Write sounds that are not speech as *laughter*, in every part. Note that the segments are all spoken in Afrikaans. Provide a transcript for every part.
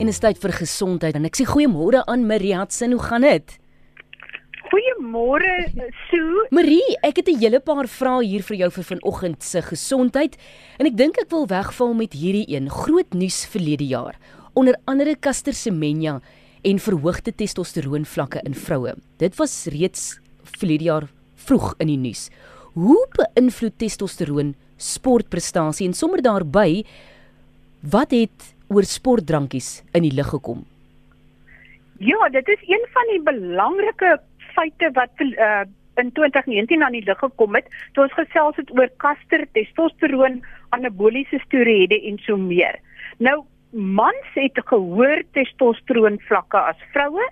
En is tyd vir gesondheid en ek sê goeiemôre aan Mariatsin, hoe gaan dit? Goeiemôre Sue. Marie, ek het 'n hele paar vrae hier vir jou vir vanoggend se gesondheid en ek dink ek wil wegval met hierdie een. Groot nuus verlede jaar. Onder andere Caster Semenya en verhoogde testosteroonvlakke in vroue. Dit was reeds verlede jaar vroeg in die nuus. Hoe beïnvloed testosteroon sportprestasie en sommer daarby wat het oor sportdrankies in die lig gekom? Ja, dit is een van die belangrike feite wat uh, in 2019 aan die lig gekom het. Toe ons gesels het oor kaster, testosteroon, anaboliese steroïde en so meer. Nou mans het gehoor testosteroon vlakke as vroue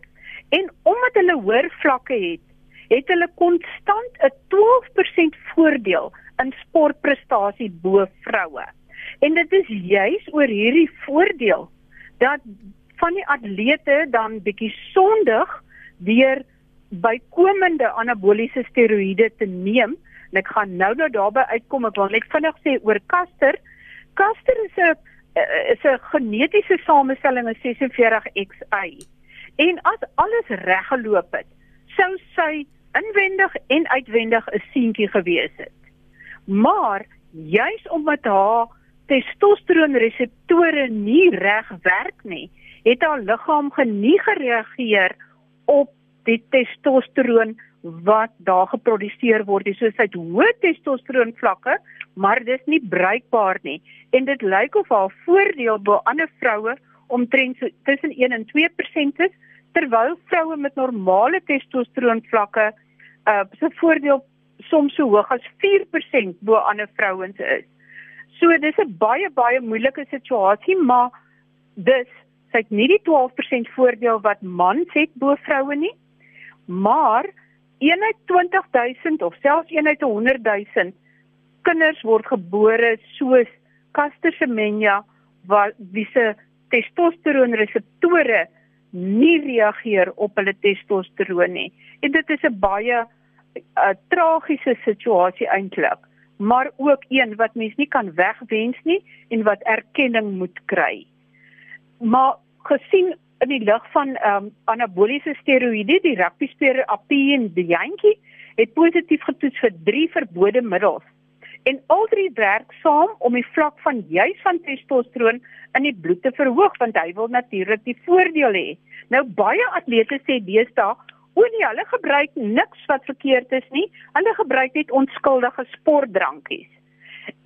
en omdat hulle hoër vlakke het, het hulle konstant 'n 12% voordeel in sportprestasie bo vroue. En dit is juis oor hierdie voordeel dat van die atlete dan bietjie sondig deur bykomende anaboliese steroïde te neem. En ek gaan nou nou daarby uitkom. Ek wil net vinnig sê oor Caster. Caster is 'n is 'n genetiese samestelling van 46XY. En as alles reg geloop het, sou sy inwendig en uitwendig 'n seentjie gewees het. Maar juis omdat haar testosteronreseptore nie reg werk nie, het haar liggaam genie gereageer op die testosteron wat daar geproduseer word. Dis soos hy het hoë testosteron vlakke, maar dis nie bruikbaar nie. En dit lyk of haar voordeel bo ander vroue omtrent so tussen 1 en 2% is, terwyl vroue met normale testosteron vlakke uh se voordeel soms so hoog as 4% bo ander vrouens is. So dis 'n baie baie moeilike situasie, maar dis het nie die 12% voordeel wat mans het bo vroue nie. Maar een uit 20000 of selfs een uit 100000 kinders word gebore soos Caster Semenya wat wiese testosteronreseptore nie reageer op hulle testosteron nie. En dit is 'n baie 'n tragiese situasie eintlik maar ook een wat mens nie kan wegwens nie en wat erkenning moet kry. Maar gesien in die lig van ehm um, anaboliese steroïde, die rugbyspeler Apien Bianchi het positief getoets vir drie verbode middels. En al drie werk saam om die vlak van juis van testosteron in die bloed te verhoog want hy wil natuurlik die voordeel hê. Nou baie atlete sê deesdae O nee, hulle gebruik niks wat verkeerd is nie. Hulle gebruik net onskuldige sportdrankies.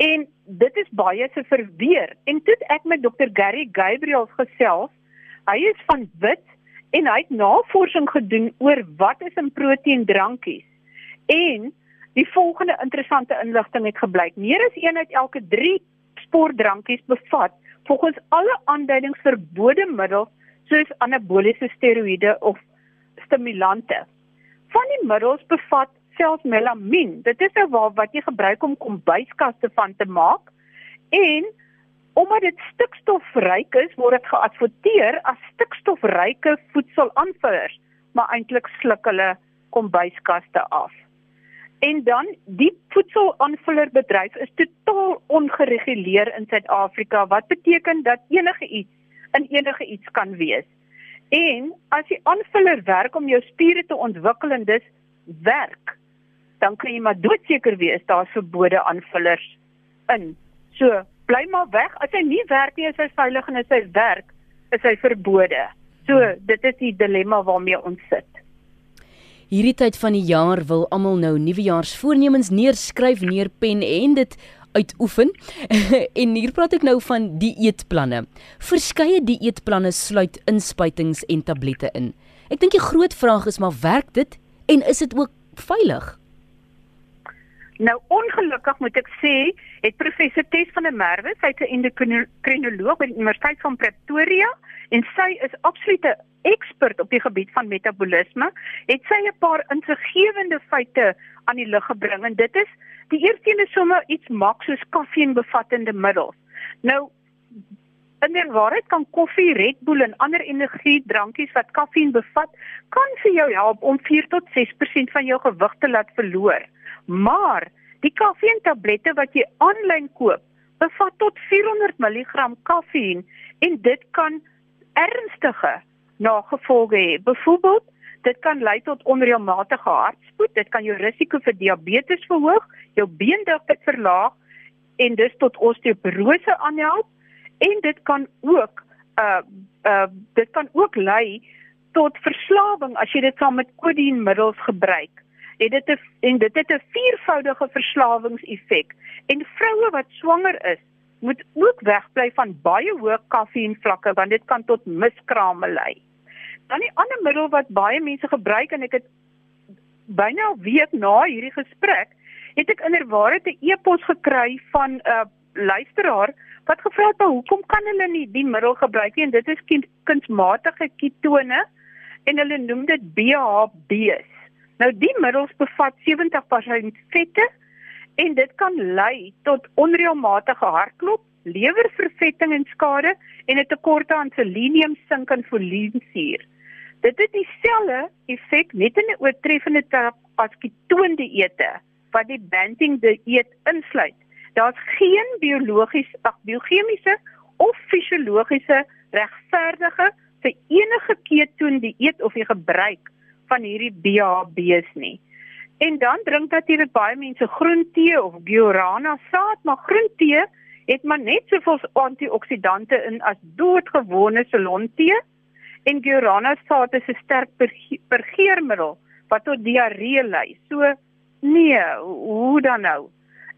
En dit is baie se verweer. En toe ek met Dr. Gary Gabriel gesels, hy is van wit en hy het navorsing gedoen oor wat is in proteïendrankies. En die volgende interessante inligting het gebleik: meer as 1 uit elke 3 sportdrankies bevat volgens alle aanduidings verbode middels soos anaboliese steroïde of stimulante. Van die middels bevat selfs melamien. Dit is 'n nou wat jy gebruik om kombuiskaste van te maak. En omdat dit stikstofryk is, word dit geadverteer as stikstofryke voedselaanvullers, maar eintlik sluk hulle kombuiskaste af. En dan die voedselaanvullerbedryf is totaal ongereguleer in Suid-Afrika wat beteken dat enige iets in enige iets kan wees. En as die aanvuller werk om jou spiere te ontwikkel en dis werk, dan kan jy maar doodseker wees daar's verbode aanvullers in. So, bly maar weg. As hy nie werk nie, is hy veilig en as hy werk, is hy verbode. So, dit is die dilemma waarmee ons sit. Hierdie tyd van die jaar wil almal nou nuwejaarsvoornemens neerskryf, neerpen en dit uitoefen. *laughs* en hier praat ek nou van dieetplanne. Verskeie dieetplanne sluit inspuitings en tablette in. Ek dink die groot vraag is maar werk dit en is dit ook veilig? Nou ongelukkig moet ek sê, het professor Tess van der Merwe, sy is 'n endokrinoloog by die Universiteit van Pretoria en sy is absolute ekspert op die gebied van metabolisme, het sy 'n paar insiggewende feite aan die lig gebring en dit is Die eerste een is sommer iets maak soos koffiebevattende middels. Nou in die waarheid kan koffie, Red Bull en ander energiedrankies wat koffie bevat, kan vir jou help om 4 tot 6% van jou gewig te laat verloor. Maar die koffie-tablette wat jy aanlyn koop, bevat tot 400 mg koffie en dit kan ernstige nagevolge hê. Byvoorbeeld, dit kan lei tot onreëlmatige hartspoed, dit kan jou risiko vir diabetes verhoog, jou beendigte verlaag en dus tot osteoporose aanhelp en dit kan ook uh uh dit kan ook lei tot verslawing as jy dit saam met kodienmiddels gebruik. Het dit 'n en dit het 'n viervoudige verslawingseffek. En vroue wat swanger is, moet ook wegbly van baie hoë kaffieïnvlakke want dit kan tot miskrame lei. Dan die ander middel wat baie mense gebruik en ek het byna 'n week na hierdie gesprek, het ek inderwaarheid 'n e-pos gekry van 'n uh, luisteraar wat gevra het hoekom kan hulle nie die middel gebruik nie en dit is kunsmatige ketone en hulle noem dit BHB's. Nou die middels bevat 70% vette en dit kan lei tot onreëlmatige hartklop, lewervervetting en skade en 'n tekort aan selenium, sink en folinsuur. Dit het dieselfde effek net in 'n oortreffende terap as ketondieete wat die banting dieet insluit. Daar's geen biologiese, ag biochemiese of fisiologiese regverdige vir enige ketondieet of die gebruik van hierdie BHB's nie. En dan drink natuurlik baie mense groentee of guarana saad, maar groentee het maar net soveel antioksidante in as doodgewone Ceylon-tee en guarana saad is 'n sterk pergeermiddel wat tot diarree lei. So nee, hoe dan nou?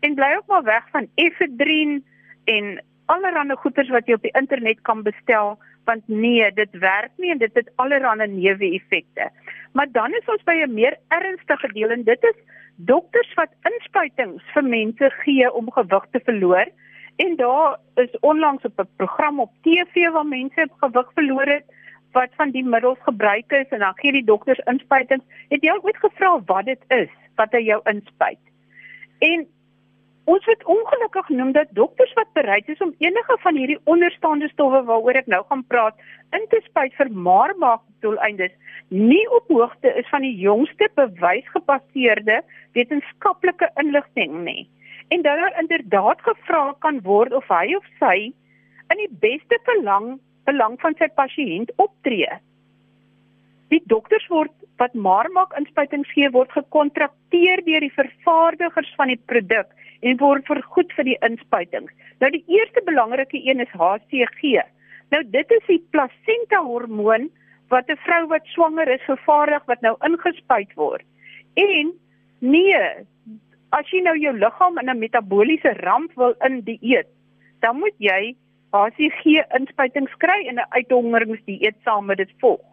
En bly ook maar weg van efedrin en allerlei goeders wat jy op die internet kan bestel want nee, dit werk nie en dit het allerlei neeweffekte. Maar dan is ons by 'n meer ernstige deel en dit is dokters wat inspuitings vir mense gee om gewig te verloor. En daar is onlangs op 'n program op TV waar mense gewig verloor het wat van die middels gebruik is en dan gee die dokters inspuitings. Het jy ooit gevra wat dit is wat hy jou inspuit? En Ons het ongelukkig genoem dat dokters wat bereid is om enige van hierdie onderstaande stowwe waaroor ek nou gaan praat in te spuit vir maarmaakdoeleindes nie op hoogte is van die jongste bewysgebaseerde wetenskaplike inligting nie. En dat daar inderdaad gevra kan word of hy of sy in die beste belang belang van sy pasiënt optree. Die dokters word wat maarmaak inspuitings gee word gekontrakteer deur die vervaardigers van die produk en word vergoed vir die inspuitings. Nou die eerste belangrike een is HCG. Nou dit is die plasenta hormoon wat 'n vrou wat swanger is vervaardig wat nou ingespuit word. En nee, as jy nou jou liggaam in 'n metabooliese ramp wil in dieet, dan moet jy HCG inspuitings kry en 'n uithongeringsdieet saam met dit volg.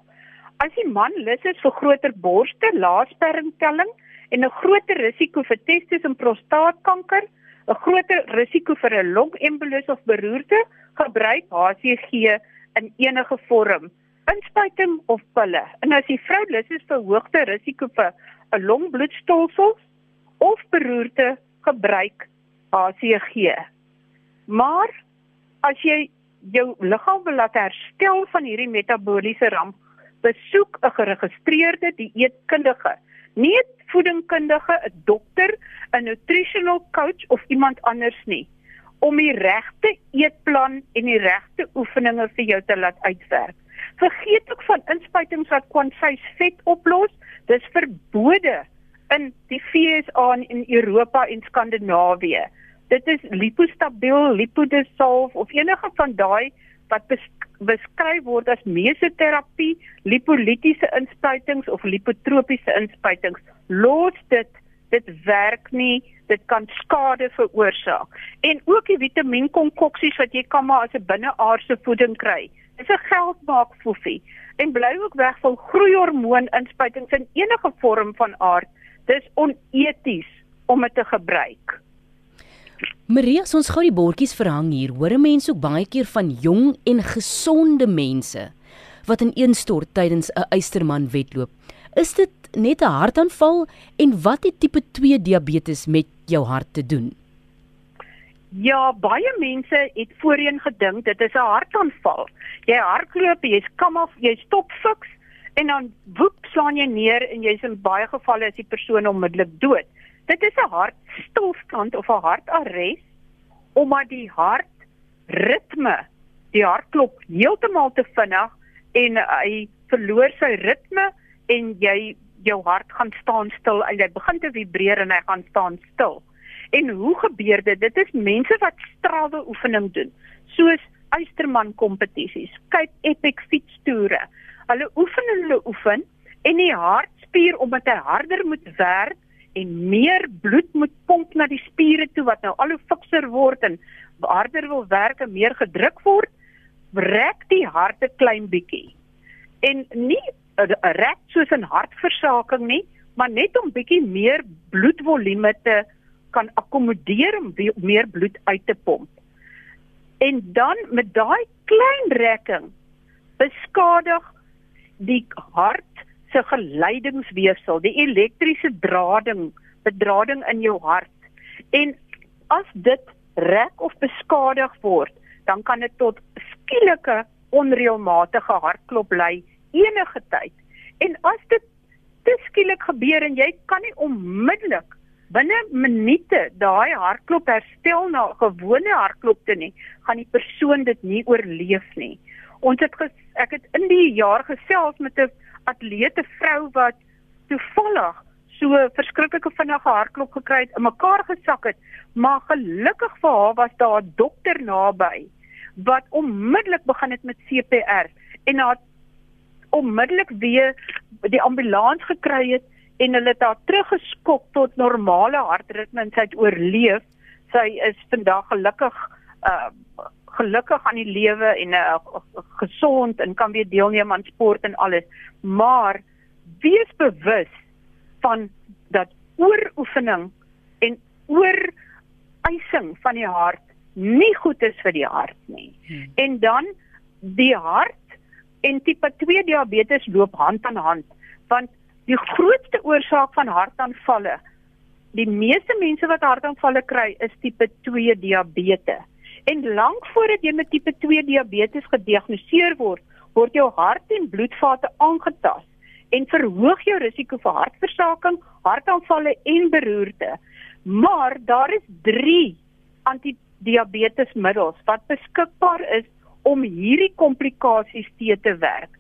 As die man lus is vir groter borste, laasperringtelling, en 'n groter risiko vir testis en prostaatkanker, 'n groter risiko vir 'n longembolus of beroerte, gebruik HCG in enige vorm, inspuiting of pille. En as die vrou lus is vir hoogte risiko vir 'n longbloedstolsel of beroerte, gebruik HCG. Maar as jy jou liggaam wil laat herstel van hierdie metabooliese ramp, besoek 'n geregistreerde dieetkundige nie 'n voedingkundige, 'n dokter, 'n nutritional coach of iemand anders nie om die regte eetplan en die regte oefeninge vir jou te laat uitwerk. Vergeet ook van inspuitings wat kwansys vet oplos. Dis verbode in die FSA in Europa en Skandinawië. Dit is lipostabiel, lipodissolve of enige van daai wat beskryf word as mesoterapie, lipolitiese inspuitings of lipotropiese inspuitings. Los dit, dit werk nie, dit kan skade veroorsaak. En ook die vitamienkonkoksies wat jy kan maar as 'n binneaardse voeding kry. Dis 'n geldmaak foefie. En bly ook weg van groeihormoon inspuitings in enige vorm van aard. Dis oneties om dit te gebruik. Maria, ons gou die bordjies verhang hier. Hoor mense ook baie keer van jong en gesonde mense wat ineenstort tydens 'n eysterman wedloop. Is dit net 'n hartaanval en wat het tipe 2 diabetes met jou hart te doen? Ja, baie mense het voorheen gedink dit is 'n hartaanval. Jy hardloop, jy's kam af, jy stop fiks en dan woep slaan jy neer en jy's in baie gevalle is die persoon onmiddellik dood. Dit is 'n hartstilstand of 'n hartares omdat die hartritme, die hartklop heeltemal te vinnig en hy verloor sy ritme en jy jou hart gaan staan stil en hy begin te vibreer en hy gaan staan stil. En hoe gebeur dit? Dit is mense wat strawwe oefening doen, soos Eysterman kompetisies, Cape Epic fietstoere. Hulle oefen en hulle oefen en die hartspier omdat hy harder moet werk en meer bloed moet pomp na die spiere toe wat nou al hoe fikser word en harder wil werk en meer gedruk word, rek die hart 'n klein bietjie. En nie rek soos 'n hartversaking nie, maar net om bietjie meer bloedvolume te kan akkommodeer om meer bloed uit te pomp. En dan met daai klein rekking beskadig die hart se geleidingsweefsel, die elektriese drading, bedrading in jou hart. En as dit rek of beskadig word, dan kan dit tot skielike onreëlmatige hartklop lei enige tyd. En as dit te skielik gebeur en jy kan nie onmiddellik binne minute daai hartklop herstel na gewone hartklopte nie, gaan die persoon dit nie oorleef nie. Ons het ges, ek het in die jaar gesels met 'n atlete vrou wat toevallig so verskriklike vinnige hartklop gekry het, in mekaar gesak het, maar gelukkig vir haar was daar 'n dokter naby wat onmiddellik begin het met CPR en haar onmiddellik weer die ambulans gekry het en hulle het haar teruggeskok tot normale hartritme en sy het oorleef. Sy is vandag gelukkig uh gelukkig aan die lewe en uh, gesond en kan weer deelneem aan sport en alles. Maar wees bewus van dat ooroefening en oor eising van die hart nie goed is vir die hart nie. Hmm. En dan die hart en tipe 2 diabetes loop hand aan hand want Die grootste oorsaak van hartaanvalle, die meeste mense wat hartaanvalle kry, is tipe 2 diabetes. En lank voordat jy met tipe 2 diabetes gediagnoseer word, word jou hart en bloedvate aangetast en verhoog jou risiko vir hartversaking, hartaanvalle en beroerte. Maar daar is 3 antidiabetesmiddels wat beskikbaar is om hierdie komplikasies te te werk.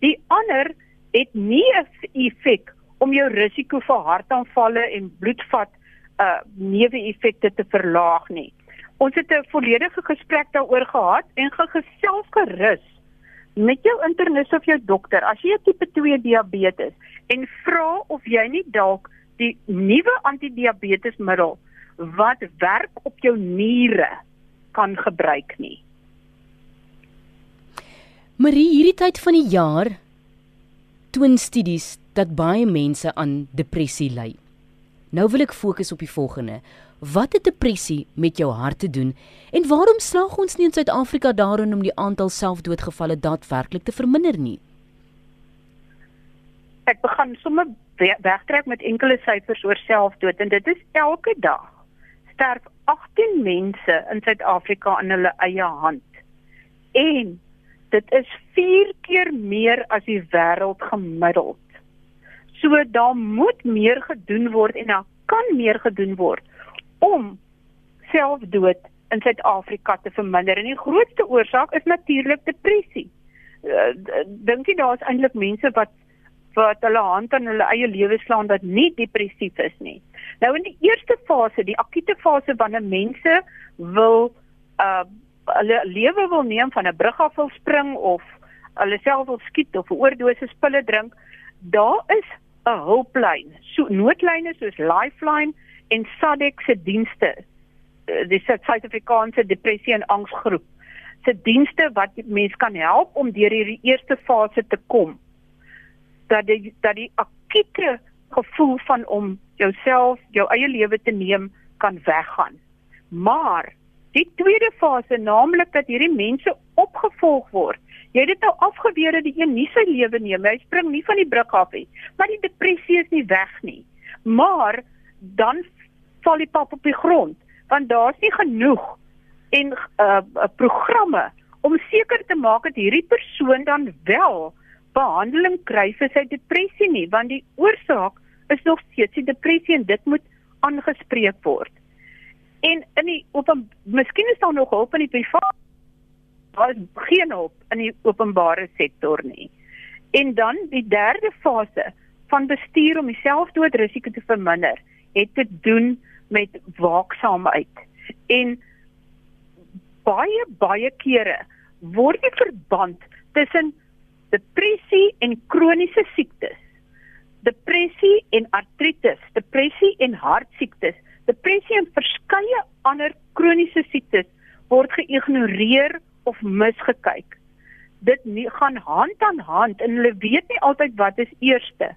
Die ander het nie 'n effek om jou risiko vir hartaanvalle en bloedvat uh neeweffekte te verlaag nie. Ons het 'n volledige gesprek daaroor gehad en gegesels gerus met jou internis of jou dokter as jy tipe 2 diabetes en vra of jy nie dalk die nuwe antidiabetesmiddel wat werk op jou niere kan gebruik nie. Marie, hierdie tyd van die jaar toon studies dat baie mense aan depressie ly. Nou wil ek fokus op die volgende. Wat het depressie met jou hart te doen en waarom slaag ons nie in Suid-Afrika daarin om die aantal selfdoodgevalle daadwerklik te verminder nie? Ek begin sommer wegtrek met enkele syfers oor selfdood en dit is elke dag sterf 18 mense in Suid-Afrika aan hulle eie hand. En dit is 4 keer meer as die wêreld gemiddeld. So daar moet meer gedoen word en daar kan meer gedoen word om selfdood in Suid-Afrika te verminder. En die grootste oorsaak is natuurlik depressie. Uh, Dink jy daar's eintlik mense wat wat hulle hand aan hulle eie lewe slaan wat nie depressief is nie. Nou in die eerste fase, die akute fase wanneer mense wil uh hulle lewe wil neem van 'n brug af wil spring of hulle self wil skiet of 'n oordosis pille drink, daar is 'n hulplyn. So noodlyne soos Lifeline en SADC se dienste. Eh, die Suid-Afrikaanse Depressie en Angsgroep se dienste wat mense kan help om deur hierdie eerste fase te kom. Dat die dat die akute gevoel van om jouself, jou eie lewe te neem kan weggaan. Maar Die tweede fase, naamlik dat hierdie mense opgevolg word. Jy het dit nou afgeweer dat die een nie sy lewe neem, hy spring nie van die brug af nie, maar die depressie is nie weg nie. Maar dan val die pap op die grond, want daar's nie genoeg en uh, programme om seker te maak dat hierdie persoon dan wel behandeling kry vir sy depressie nie, want die oorsaak is nog steeds die depressie en dit moet aangespreek word. En in die op miskien is daar nog hulp in die privaat daar is geen hulp in die openbare sektor nie. En dan die derde fase van bestuur om die selfdoodrisiko te verminder, het te doen met waaksaamheid. En baie baie kere word die verband tussen depressie en kroniese siektes, depressie en artritis, depressie en hartsiektes, depressie en verskeie ander kroniese siektes word geïgnoreer of misgekyk. Dit nie, gaan hand aan hand en hulle weet nie altyd wat is eerste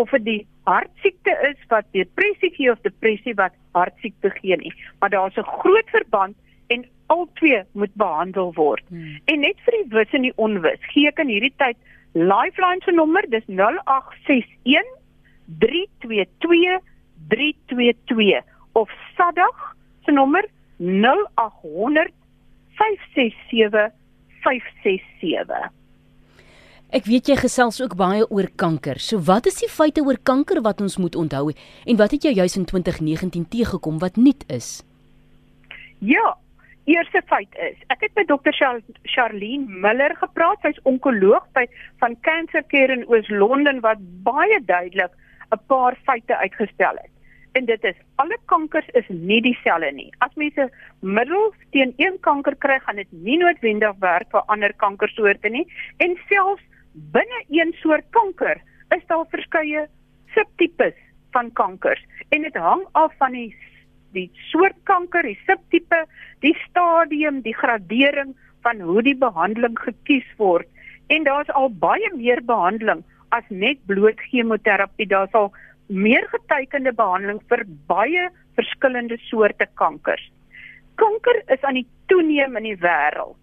of dit die hartsiekte is wat depressie gee of depressie wat hartsiekte gee nie, maar daar's 'n groot verband en al twee moet behandel word. Hmm. En net vir die wis en die onwis, gee ek in hierdie tyd Lifeline se nommer, dis 0861 322 322 of Sadag se nommer 0800 567 567. Ek weet jy gesels ook baie oor kanker. So wat is die feite oor kanker wat ons moet onthou en wat het jy juis in 2019 teëgekom wat nuut is? Ja, eerste feit is, ek het met dokter Char Charlene Miller gepraat. Sy's onkoloog by van Cancer Care in Oos-London wat baie duidelik 'n paar feite uitgestel het. En dit is alle kankers is nie dieselfde nie. As mense middels teen een kanker kry, gaan dit nie noodwendig werk vir ander kankersoorte nie en selfs binne een soort kanker is daar verskeie subtipes van kankers en dit hang af van die die soort kanker, die subtipe, die stadium, die gradering van hoe die behandeling gekies word. En daar's al baie meer behandeling as net bloot chemoterapie. Daar's al meer getekende behandeling vir baie verskillende soorte kankers. Kanker is aan die toeneem in die wêreld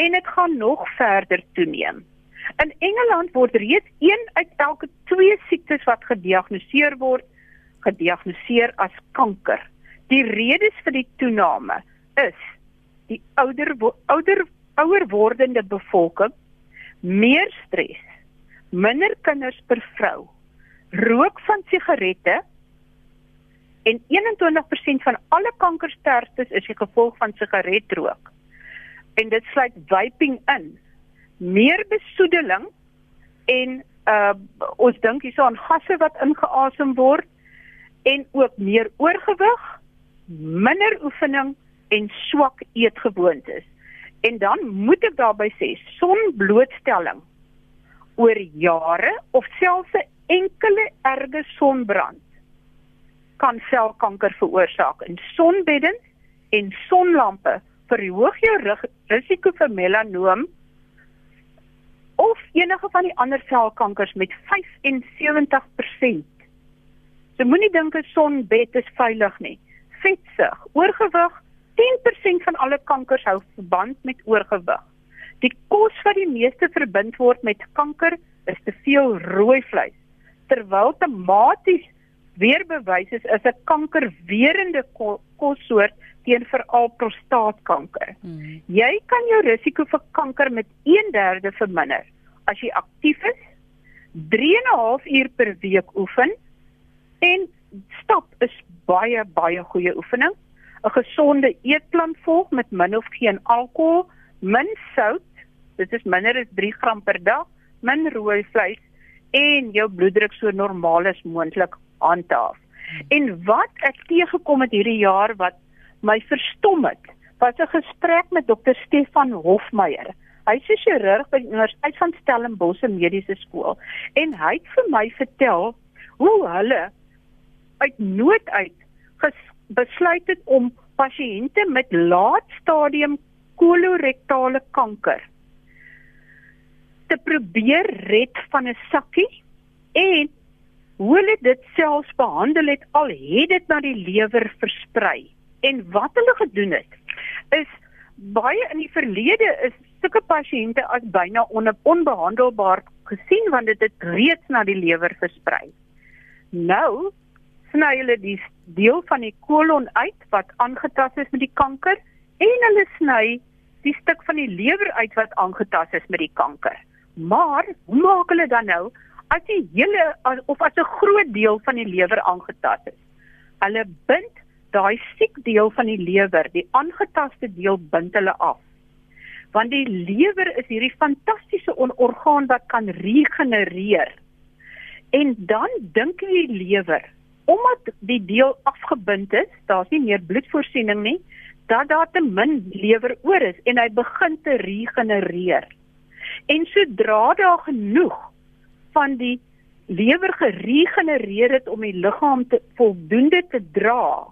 en dit gaan nog verder toeneem. In Engeland word reeds 1 uit elke 2 siektes wat gediagnoseer word, gediagnoseer as kanker. Die redes vir die toename is die ouder ouder ouer wordende bevolking, meer stres, minder kinders per vrou, rook van sigarette en 21% van alle kankersterftes is die gevolg van sigaretrook. En dit sluit vaping in meer besoedeling en uh ons dink hierso aan gasse wat ingeasem word en ook meer oorgewig, minder oefening en swak eetgewoontes. En dan moet ek daarby sê sonblootstelling oor jare of selfs 'n enkele erge sonbrand kan selkanker veroorsaak. En sonbeddens en sonlampe verhoog jou risiko vir melanoom of enige van die ander selkankers met 75%. So moenie dink 'n sonbed is veilig nie. Vetsug, oorgewig, 10% van alle kankers hou verband met oorgewig. Die kos wat die meeste verbind word met kanker is te veel rooi vleis. Terwyl tematies weer bewys is is 'n kankerwerende kossoort teen veral prostaatkanker. Hmm. Jy kan jou risiko vir kanker met 1/3 verminder as jy aktief is, 3 en 'n half uur per week oefen en stap is baie baie goeie oefening. 'n Gesonde eetplan volg met min of geen alkohol, min sout, dit is minder as 3 gram per dag, min rooi vleis en jou bloeddruk so normaal as moontlik handhaaf. En wat ek teëgekom het hierdie jaar wat my verstom het, was 'n gesprek met dokter Stefan Hofmeyer. Hy's 'n chirurg by die Universiteit van Stellenbosch Mediese Skool en hy het vir my vertel hoe hulle uit nood uit besluit het om pasiënte met laat stadium kolorektale kanker te probeer red van 'n sakkie en hoe hulle dit selfs behandel het al het dit na die lewer versprei. En wat hulle gedoen het is baie in die verlede is sulke pasiënte as byna on onbehandelbaar gesien want dit het reeds na die lewer versprei. Nou sny hulle die deel van die kolon uit wat aangetast is met die kanker en hulle sny die stuk van die lewer uit wat aangetast is met die kanker. Maar hoe maak hulle dan nou as die hele of as 'n groot deel van die lewer aangetast is? Hulle bind daai siek deel van die lewer, die aangetaste deel bind hulle af. want die lewer is hierdie fantastiese orgaan wat kan regenereer. En dan dink die lewer, omdat die deel afgebind is, daar's nie meer bloedvoorsiening nie, dat daar te min lewer oor is en hy begin te regenereer. En sodra daar genoeg van die lewer geregenereer het om die liggaam te voldoende te dra,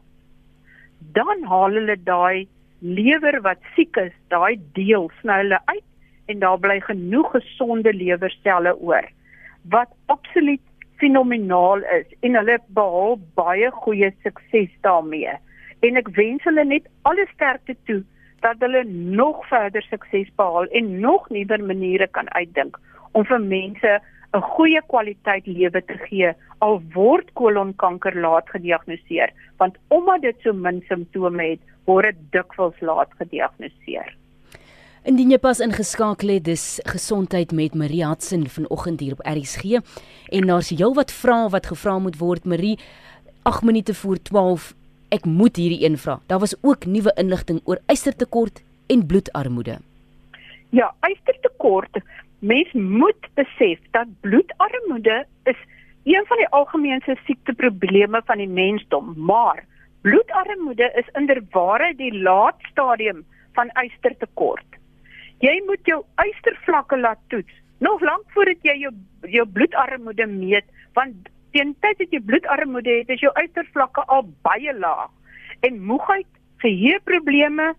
dan haal hulle daai lewer wat siek is, daai deel sny hulle uit en daar bly genoeg gesonde lewerselle oor wat absoluut fenomenaal is en hulle behaal baie goeie sukses daarmee. En ek wens hulle net alle sterkte toe dat hulle nog verder sukses behaal en nog nuwer maniere kan uitdink om vir mense 'n goeie kwaliteit lewe te gee al word kolonkanker laat gediagnoseer want omdat dit so min simptome het word dit dikwels laat gediagnoseer. Indien jy pas ingeskakel het, dis gesondheid met Marie Hudson vanoggend hier op RSG en daar's heelwat vrae wat gevra moet word Marie 8 minute voor 12 ek moet hierdie een vra. Daar was ook nuwe inligting oor eistertekort en bloedarmoede. Ja, eistertekort mens moet besef dat bloedarmoede is een van die algemeenste siekteprobleme van die mensdom, maar bloedarmoede is inderwaarheid die laat stadium van eistertekort. Jy moet jou eistervlakke laat toets nog lank voordat jy jou jou bloedarmoede meet, want teen tyd dat jy bloedarmoede het, is jou eistervlakke al baie laag. En moegheid, geheueprobleme,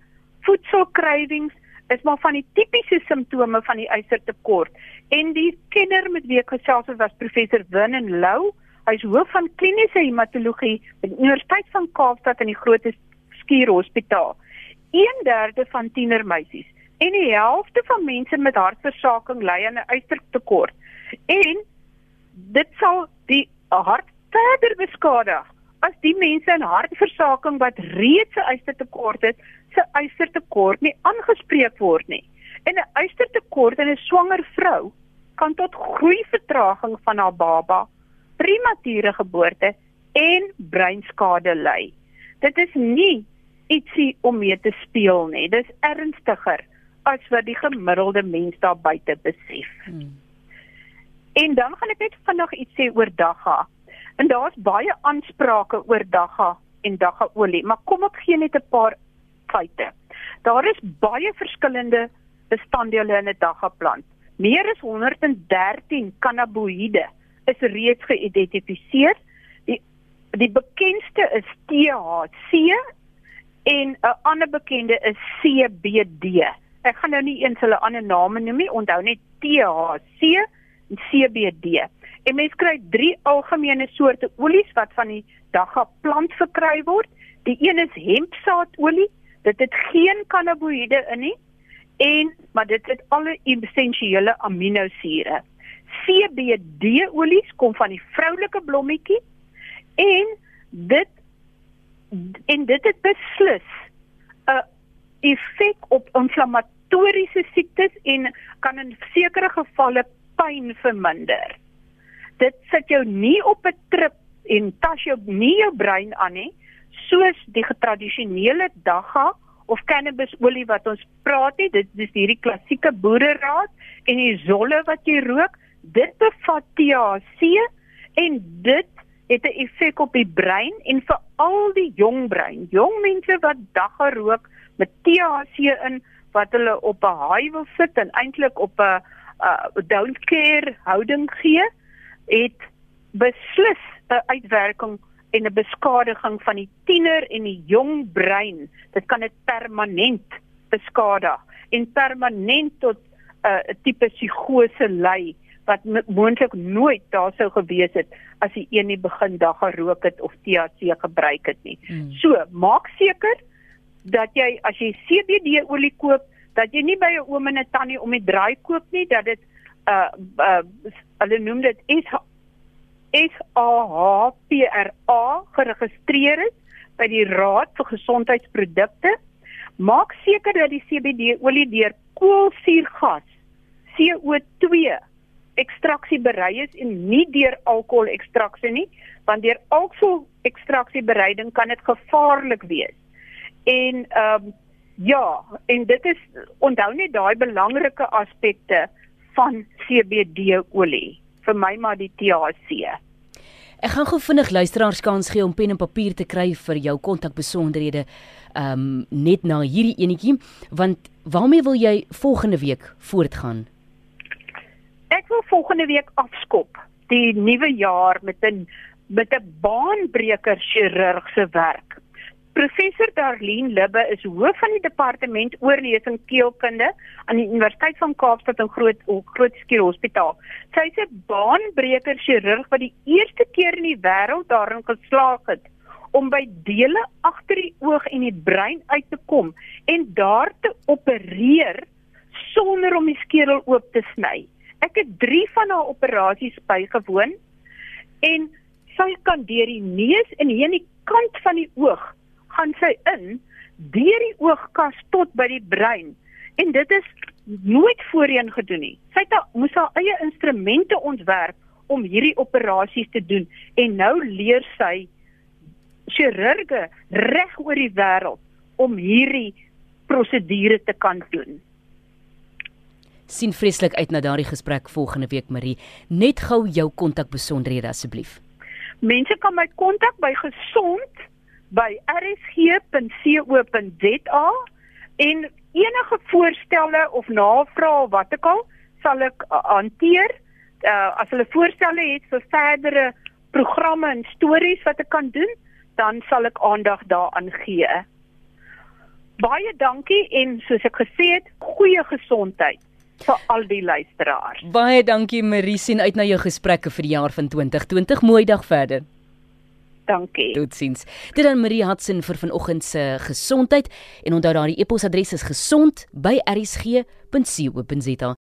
voedselkrywings is maar van die tipiese simptome van die eisertekort. En die kenner met wie ek gesels het was professor Winnen Lou. Hy's hoof van kliniese hematologie by die Universiteit van Kaapstad in die Groot Skuur Hospitaal. 1/3 van tienermeisies en die helfte van mense met hartversaking ly aan 'n eistertekort. En dit sal die hart verder beskadig as die mense in hartversaking wat reeds 'n eistertekort het, se eistertekort nie aangespreek word nie. En 'n eistertekort in 'n swanger vrou kan tot groeivertraging van haar baba, premature geboorte en breinskade lei. Dit is nie ietsie om mee te speel nie. Dit is ernstiger as wat die gemiddelde mens daar buite besef. Hmm. En dan gaan ek net vinnig iets sê oor dagga. En daar's baie aansprake oor dagga en dagga olie, maar kom ek gee net 'n paar feite. Daar is baie verskillende bestanddele in 'n daggaplant. Meer as 113 cannabinoïde is reeds geïdentifiseer. Die die bekendste is THC en 'n ander bekende is CBD. Ek gaan nou nie eens hulle ander name noem nie, onthou net THC en CBD. En mens kry drie algemene soorte olies wat van die daggaplant verkry word. Die een is hempsaadolie, Dit het geen cannabinoïde in nie en maar dit het alle essensiële aminosure. CBD-olies kom van die vroulike blommetjie en dit en dit het beslis 'n effek op inflammatoriese siektes en kan in sekere gevalle pyn verminder. Dit sit jou nie op 'n trip en tas jou nie jou brein aan nie soos die getradisionele dagga of cannabisolie wat ons praat nie. Dit dis hierdie klassieke boereraad en die zolle wat jy rook. Dit bevat THC en dit het 'n effek op die brein en vir al die jong brein. Jong mense wat dagga rook met THC in wat hulle op 'n high wil sit en eintlik op 'n uh, don't care houding gee het beslis 'n uitwerking en 'n beskadiging van die tiener en die jong brein. Dit kan dit permanent beskadig en permanent tot 'n uh, tipe psigose lei wat moontlik nooit daar sou gewees het as jy een nie begin dag gerook het of THC gebruik het nie. Hmm. So, maak seker dat jy as jy CBD olie koop, dat jy nie by 'n oom en 'n tannie om die draai koop nie, dat dit uh uh hulle noem dit SAHPRA geregistreer is by die Raad vir Gesondheidsprodukte. Maak seker dat die CBD olie deur koolsuurgas CO2 ekstraksie berei is en nie deur alkohol ekstraksie nie, want deur alkohol ekstraksie bereiding kan dit gevaarlik wees. En ehm um, Ja, en dit is onthou net daai belangrike aspekte van CBD olie. Vir my maar die THC. Ek gaan gou vinnig luisteraars kans gee om pen en papier te kry vir jou kontakbesonderhede ehm um, net na hierdie enetjie want waarmee wil jy volgende week voortgaan? Ek wil volgende week afskop die nuwe jaar met 'n met 'n baanbreker chirurgse werk. Professor Darlene Libbe is hoof van die departement oorlesing keelkunde aan die Universiteit van Kaapstad in Groot Groot Schuur Hospitaal. Sy is 'n baanbreker chirurg wat die eerste keer in die wêreld daarin geslaag het om by dele agter die oog en die brein uit te kom en daar te opereer sonder om die skedel oop te sny. Ek het 3 van haar operasies bygewoon en sy kan deur die neus en hier aan die kant van die oog gaan sy in deur die oogkas tot by die brein en dit is nooit voorheen gedoen nie. Sy het moes haar eie instrumente ontwerp om hierdie operasies te doen en nou leer sy chirurge reg oor die wêreld om hierdie prosedure te kan doen sien vreeslik uit na daardie gesprek volgende week Marie. Net gou jou kontakbesonderhede asseblief. Mense kan my kontak by gesond by rsg.co.za en enige voorstelle of navrae wat ook al sal ek uh, hanteer. Uh, as hulle voorstelle het vir verdere programme en stories wat ek kan doen, dan sal ek aandag daaraan gee. Baie dankie en soos ek gesê het, goeie gesondheid vir al die luisteraars. Baie dankie Marie, sien uit na jou gesprekke vir die jaar van 2020. Mooi dag verder. Dankie. Totsiens. Dit dan Marie Hudson vir vanoggend se gesondheid en onthou daardie e-posadres is gesond by rsg.co.za.